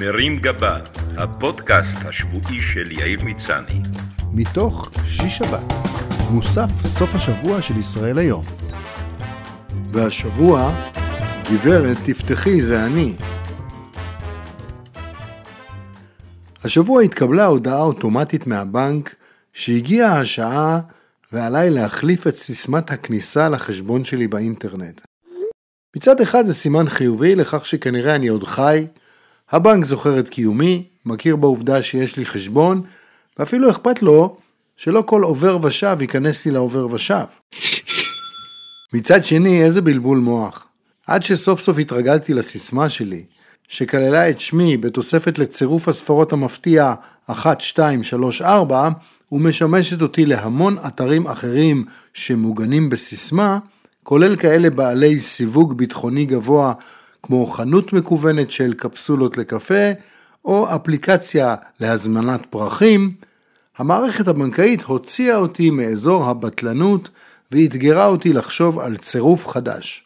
מרים גבה, הפודקאסט השבועי של יאיר מצני. מתוך שיש שבת, מוסף סוף השבוע של ישראל היום. והשבוע, גברת, תפתחי, זה אני. השבוע התקבלה הודעה אוטומטית מהבנק שהגיעה השעה ועליי להחליף את סיסמת הכניסה לחשבון שלי באינטרנט. מצד אחד זה סימן חיובי לכך שכנראה אני עוד חי, הבנק זוכר את קיומי, מכיר בעובדה שיש לי חשבון, ואפילו אכפת לו שלא כל עובר ושב ייכנס לי לעובר ושב. מצד שני, איזה בלבול מוח. עד שסוף סוף התרגלתי לסיסמה שלי, שכללה את שמי בתוספת לצירוף הספרות המפתיע 1, 2, 3, 4, ומשמשת אותי להמון אתרים אחרים שמוגנים בסיסמה, כולל כאלה בעלי סיווג ביטחוני גבוה כמו חנות מקוונת של קפסולות לקפה, או אפליקציה להזמנת פרחים, המערכת הבנקאית הוציאה אותי מאזור הבטלנות ואתגרה אותי לחשוב על צירוף חדש.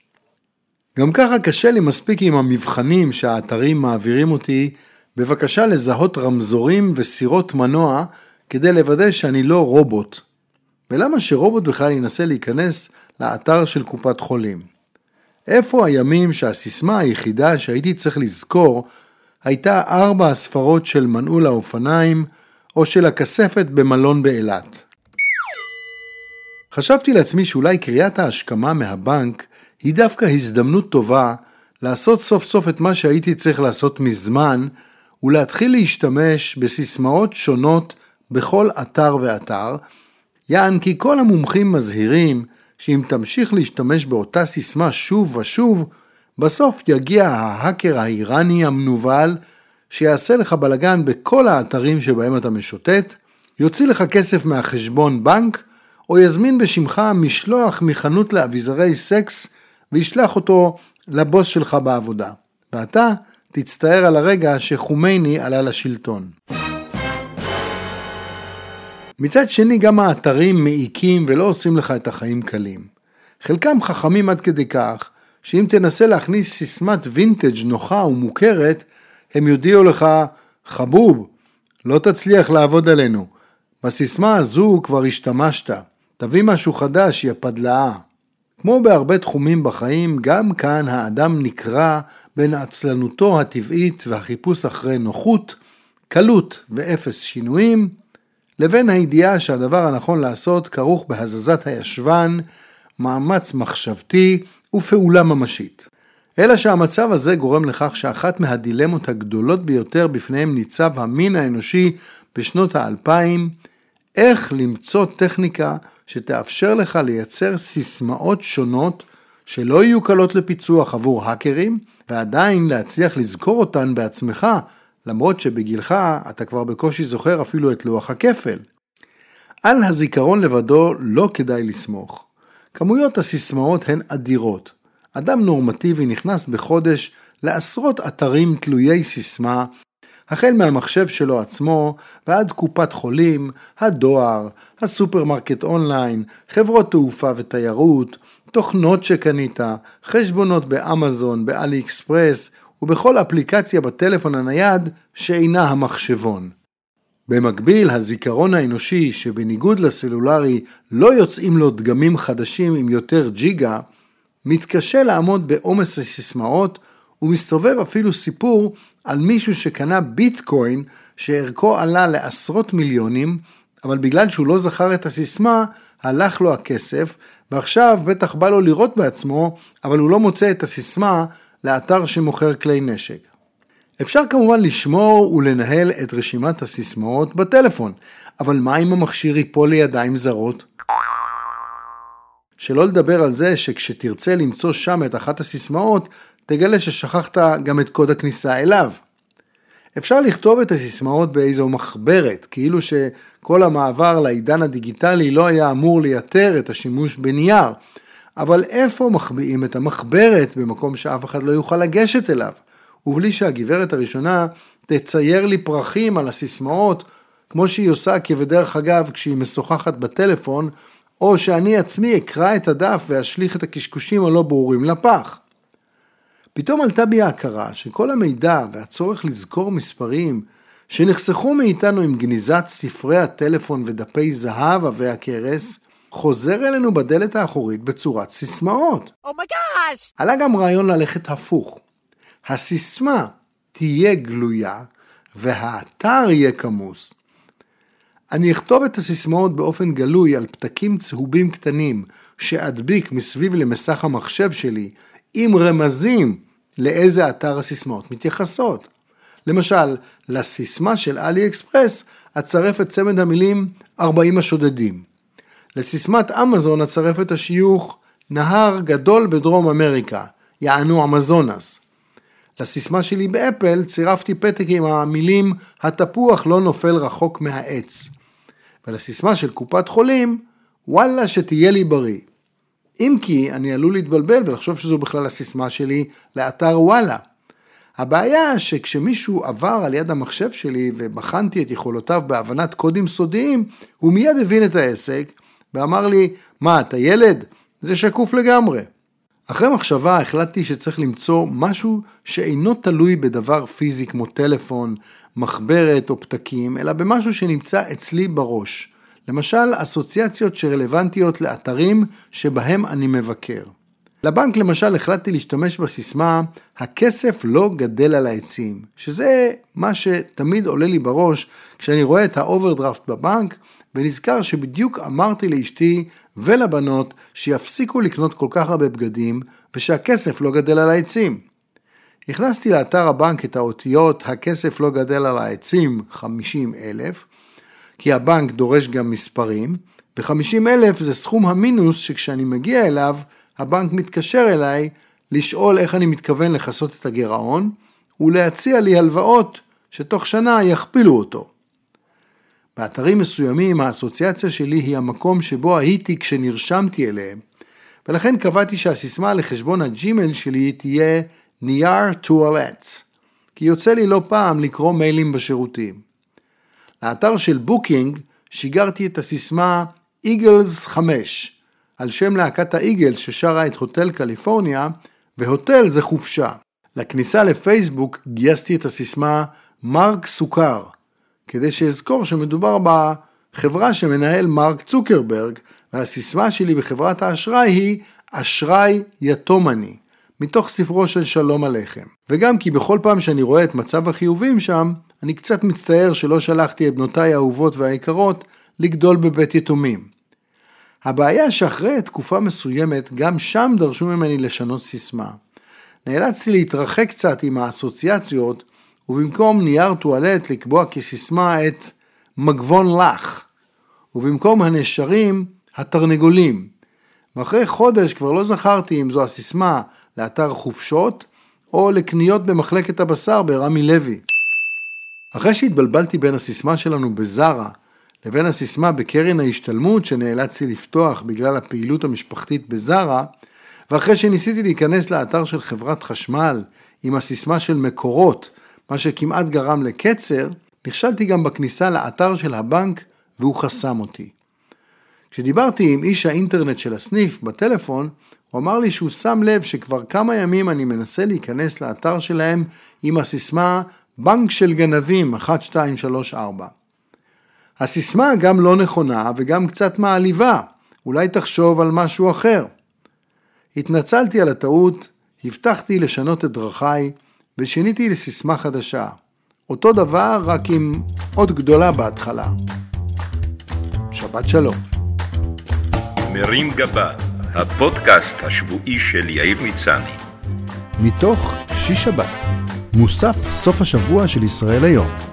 גם ככה קשה לי מספיק עם המבחנים שהאתרים מעבירים אותי בבקשה לזהות רמזורים וסירות מנוע כדי לוודא שאני לא רובוט. ולמה שרובוט בכלל ינסה להיכנס לאתר של קופת חולים? איפה הימים שהסיסמה היחידה שהייתי צריך לזכור הייתה ארבע הספרות של מנעול האופניים או של הכספת במלון באילת. חשבתי לעצמי שאולי קריאת ההשכמה מהבנק היא דווקא הזדמנות טובה לעשות סוף סוף את מה שהייתי צריך לעשות מזמן ולהתחיל להשתמש בסיסמאות שונות בכל אתר ואתר, יען כי כל המומחים מזהירים שאם תמשיך להשתמש באותה סיסמה שוב ושוב, בסוף יגיע ההאקר האיראני המנוול, שיעשה לך בלגן בכל האתרים שבהם אתה משוטט, יוציא לך כסף מהחשבון בנק, או יזמין בשמך משלוח מחנות לאביזרי סקס, וישלח אותו לבוס שלך בעבודה. ואתה תצטער על הרגע שחומייני עלה לשלטון. מצד שני גם האתרים מעיקים ולא עושים לך את החיים קלים. חלקם חכמים עד כדי כך, שאם תנסה להכניס סיסמת וינטג' נוחה ומוכרת, הם יודיעו לך, חבוב, לא תצליח לעבוד עלינו. בסיסמה הזו כבר השתמשת, תביא משהו חדש, יא פדלאה. כמו בהרבה תחומים בחיים, גם כאן האדם נקרע בין עצלנותו הטבעית והחיפוש אחרי נוחות, קלות ואפס שינויים, לבין הידיעה שהדבר הנכון לעשות כרוך בהזזת הישבן, מאמץ מחשבתי ופעולה ממשית. אלא שהמצב הזה גורם לכך שאחת מהדילמות הגדולות ביותר בפניהם ניצב המין האנושי בשנות האלפיים, איך למצוא טכניקה שתאפשר לך לייצר סיסמאות שונות שלא יהיו קלות לפיצוח עבור האקרים, ועדיין להצליח לזכור אותן בעצמך למרות שבגילך אתה כבר בקושי זוכר אפילו את לוח הכפל. על הזיכרון לבדו לא כדאי לסמוך. כמויות הסיסמאות הן אדירות. אדם נורמטיבי נכנס בחודש לעשרות אתרים תלויי סיסמה, החל מהמחשב שלו עצמו ועד קופת חולים, הדואר, הסופרמרקט אונליין, חברות תעופה ותיירות, תוכנות שקנית, חשבונות באמזון, באלי אקספרס ובכל אפליקציה בטלפון הנייד שאינה המחשבון. במקביל, הזיכרון האנושי, שבניגוד לסלולרי לא יוצאים לו דגמים חדשים עם יותר ג'יגה, מתקשה לעמוד בעומס הסיסמאות ומסתובב אפילו סיפור על מישהו שקנה ביטקוין שערכו עלה לעשרות מיליונים, אבל בגלל שהוא לא זכר את הסיסמה, הלך לו הכסף, ועכשיו בטח בא לו לראות בעצמו, אבל הוא לא מוצא את הסיסמה לאתר שמוכר כלי נשק. אפשר כמובן לשמור ולנהל את רשימת הסיסמאות בטלפון, אבל מה אם המכשיר ייפול לידיים זרות? שלא לדבר על זה שכשתרצה למצוא שם את אחת הסיסמאות, תגלה ששכחת גם את קוד הכניסה אליו. אפשר לכתוב את הסיסמאות באיזו מחברת, כאילו שכל המעבר לעידן הדיגיטלי לא היה אמור לייתר את השימוש בנייר, אבל איפה מחביאים את המחברת במקום שאף אחד לא יוכל לגשת אליו? ובלי שהגברת הראשונה תצייר לי פרחים על הסיסמאות, כמו שהיא עושה כבדרך אגב כשהיא משוחחת בטלפון, או שאני עצמי אקרא את הדף ואשליך את הקשקושים הלא ברורים לפח. פתאום עלתה בי ההכרה שכל המידע והצורך לזכור מספרים שנחסכו מאיתנו עם גניזת ספרי הטלפון ודפי זהב עבי הכרס, חוזר אלינו בדלת האחורית בצורת סיסמאות. אומייגאש! Oh עלה גם רעיון ללכת הפוך. הסיסמה תהיה גלויה והאתר יהיה כמוס. אני אכתוב את הסיסמאות באופן גלוי על פתקים צהובים קטנים שאדביק מסביב למסך המחשב שלי עם רמזים לאיזה אתר הסיסמאות מתייחסות. למשל, לסיסמה של אלי אקספרס אצרף את צמד המילים 40 השודדים. לסיסמת אמזון אצרף את השיוך נהר גדול בדרום אמריקה, יענו אמזונס. לסיסמה שלי באפל צירפתי פתק עם המילים התפוח לא נופל רחוק מהעץ. ולסיסמה של קופת חולים, וואלה שתהיה לי בריא. אם כי אני עלול להתבלבל ולחשוב שזו בכלל הסיסמה שלי לאתר וואלה. הבעיה שכשמישהו עבר על יד המחשב שלי ובחנתי את יכולותיו בהבנת קודים סודיים, הוא מיד הבין את העסק ואמר לי, מה, אתה ילד? זה שקוף לגמרי. אחרי מחשבה החלטתי שצריך למצוא משהו שאינו תלוי בדבר פיזי כמו טלפון, מחברת או פתקים, אלא במשהו שנמצא אצלי בראש. למשל, אסוציאציות שרלוונטיות לאתרים שבהם אני מבקר. לבנק למשל החלטתי להשתמש בסיסמה הכסף לא גדל על העצים, שזה מה שתמיד עולה לי בראש כשאני רואה את האוברדרפט בבנק ונזכר שבדיוק אמרתי לאשתי ולבנות שיפסיקו לקנות כל כך הרבה בגדים ושהכסף לא גדל על העצים. הכנסתי לאתר הבנק את האותיות הכסף לא גדל על העצים 50 אלף, כי הבנק דורש גם מספרים, ו-50 אלף זה סכום המינוס שכשאני מגיע אליו, הבנק מתקשר אליי לשאול איך אני מתכוון לכסות את הגירעון, ולהציע לי הלוואות שתוך שנה יכפילו אותו. באתרים מסוימים האסוציאציה שלי היא המקום שבו הייתי כשנרשמתי אליהם, ולכן קבעתי שהסיסמה לחשבון הג'ימל שלי תהיה נייר טואלטס, כי יוצא לי לא פעם לקרוא מיילים בשירותים. לאתר של בוקינג שיגרתי את הסיסמה איגלס 5, על שם להקת האיגלס ששרה את הוטל קליפורניה, והוטל זה חופשה. לכניסה לפייסבוק גייסתי את הסיסמה מרק סוכר, כדי שאזכור שמדובר בחברה שמנהל מרק צוקרברג, והסיסמה שלי בחברת האשראי היא אשראי יתום אני, מתוך ספרו של שלום עליכם. וגם כי בכל פעם שאני רואה את מצב החיובים שם, אני קצת מצטער שלא שלחתי את בנותיי האהובות והיקרות לגדול בבית יתומים. הבעיה שאחרי תקופה מסוימת, גם שם דרשו ממני לשנות סיסמה. נאלצתי להתרחק קצת עם האסוציאציות, ובמקום נייר טואלט לקבוע כסיסמה את מגבון לך, ובמקום הנשרים, התרנגולים. ואחרי חודש כבר לא זכרתי אם זו הסיסמה לאתר חופשות, או לקניות במחלקת הבשר ברמי לוי. אחרי שהתבלבלתי בין הסיסמה שלנו בזארה לבין הסיסמה בקרן ההשתלמות שנאלצתי לפתוח בגלל הפעילות המשפחתית בזארה, ואחרי שניסיתי להיכנס לאתר של חברת חשמל עם הסיסמה של מקורות, מה שכמעט גרם לקצר, נכשלתי גם בכניסה לאתר של הבנק והוא חסם אותי. כשדיברתי עם איש האינטרנט של הסניף בטלפון, הוא אמר לי שהוא שם לב שכבר כמה ימים אני מנסה להיכנס לאתר שלהם עם הסיסמה בנק של גנבים 1234. הסיסמה גם לא נכונה וגם קצת מעליבה, אולי תחשוב על משהו אחר. התנצלתי על הטעות, הבטחתי לשנות את דרכיי ושיניתי לסיסמה חדשה. אותו דבר רק עם עוד גדולה בהתחלה. שבת שלום. מרים גבה, הפודקאסט השבועי של יאיר מצני. מתוך שיש שבת, מוסף סוף השבוע של ישראל היום.